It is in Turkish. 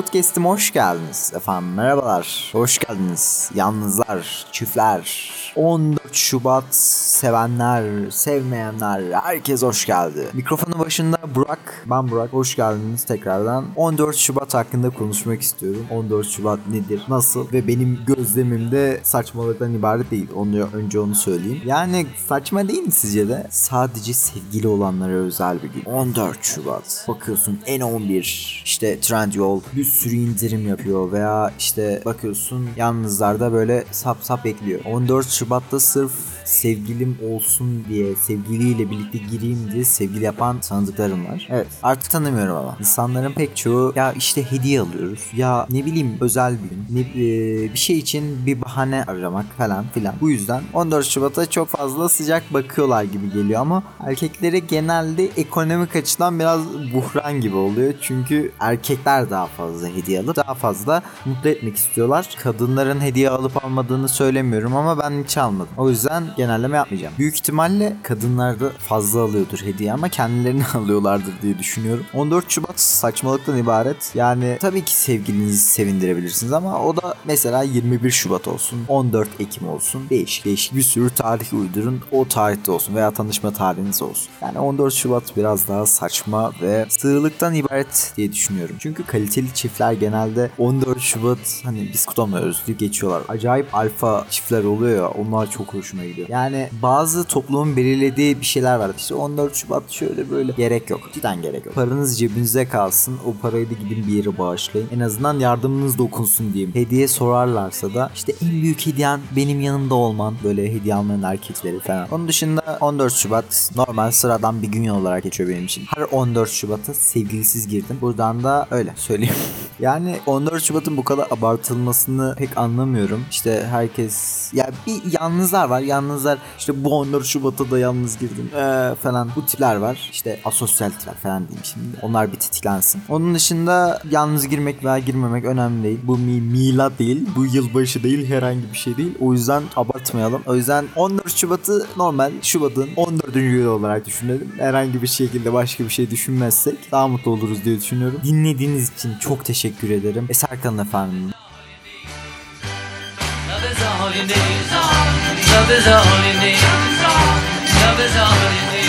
Podcast'ime hoş geldiniz efendim. Merhabalar. Hoş geldiniz. Yalnızlar, çiftler, 14 Şubat sevenler, sevmeyenler, herkes hoş geldi. Mikrofonun başında Burak. Ben Burak. Hoş geldiniz tekrardan. 14 Şubat hakkında konuşmak istiyorum. 14 Şubat nedir, nasıl ve benim gözlemimde saçmalıktan ibaret değil. Onu önce onu söyleyeyim. Yani saçma değil mi sizce de? Sadece sevgili olanlara özel bir gün. 14 Şubat. Bakıyorsun N11 işte Trendyol bir sürü indirim yapıyor veya işte bakıyorsun yalnızlarda böyle sap sap ekliyor. 14 Şubat'ta sırf sevgilim olsun diye sevgiliyle birlikte gireyim diye sevgili yapan tanıdıklarım var. Evet artık tanımıyorum ama. İnsanların pek çoğu ya işte hediye alıyoruz. Ya ne bileyim özel bir gün. Ne, e, bir şey için bir bahane aramak falan filan. Bu yüzden 14 Şubat'a çok fazla sıcak bakıyorlar gibi geliyor ama erkeklere genelde ekonomik açıdan biraz buhran gibi oluyor. Çünkü erkekler daha fazla hediye alıp daha fazla mutlu etmek istiyorlar. Kadınların hediye alıp almadığını söylemiyorum ama ben hiç almadım. O yüzden genelleme yapmayacağım. Büyük ihtimalle kadınlar da fazla alıyordur hediye ama kendilerini alıyorlardır diye düşünüyorum. 14 Şubat saçmalıktan ibaret. Yani tabii ki sevgilinizi sevindirebilirsiniz ama o da mesela 21 Şubat olsun, 14 Ekim olsun. Değişik değişik bir sürü tarih uydurun. O tarihte olsun veya tanışma tarihiniz olsun. Yani 14 Şubat biraz daha saçma ve sığlıktan ibaret diye düşünüyorum. Çünkü kaliteli çiftler genelde 14 Şubat hani biz kutlamıyoruz diye geçiyorlar. Acayip alfa çiftler oluyor ya onlar çok hoşuma gidiyor. Yani bazı toplumun belirlediği bir şeyler var. İşte 14 Şubat şöyle böyle gerek yok. Cidden gerek yok. Paranız cebinize kalsın. O parayı da gidin bir yere bağışlayın. En azından yardımınız dokunsun diyeyim. Hediye sorarlarsa da işte en büyük hediyen benim yanımda olman. Böyle hediye almayan erkekleri falan. Onun dışında 14 Şubat normal sıradan bir gün olarak geçiyor benim için. Her 14 Şubat'a sevgilisiz girdim. Buradan da öyle söyleyeyim. yani 14 Şubat'ın bu kadar abartılmasını pek anlamıyorum. İşte herkes ya bir yalnızlar var. Yalnızlar işte bu 14 Şubat'a da yalnız girdim ee, falan bu tipler var. İşte asosyal tipler falan diyeyim şimdi. Onlar bir tetiklensin. Onun dışında yalnız girmek veya girmemek önemli değil. Bu mi milat değil. Bu yılbaşı değil. Herhangi bir şey değil. O yüzden abartmayalım. O yüzden 14 Şubat'ı normal Şubat'ın 14. günü olarak düşünelim. Herhangi bir şekilde başka bir şey düşünmezsek daha mutlu oluruz diye düşünüyorum. Dinlediğiniz için çok teşekkür ederim. Eser kalın efendim. Love is you need. Love is you need. Love is you need.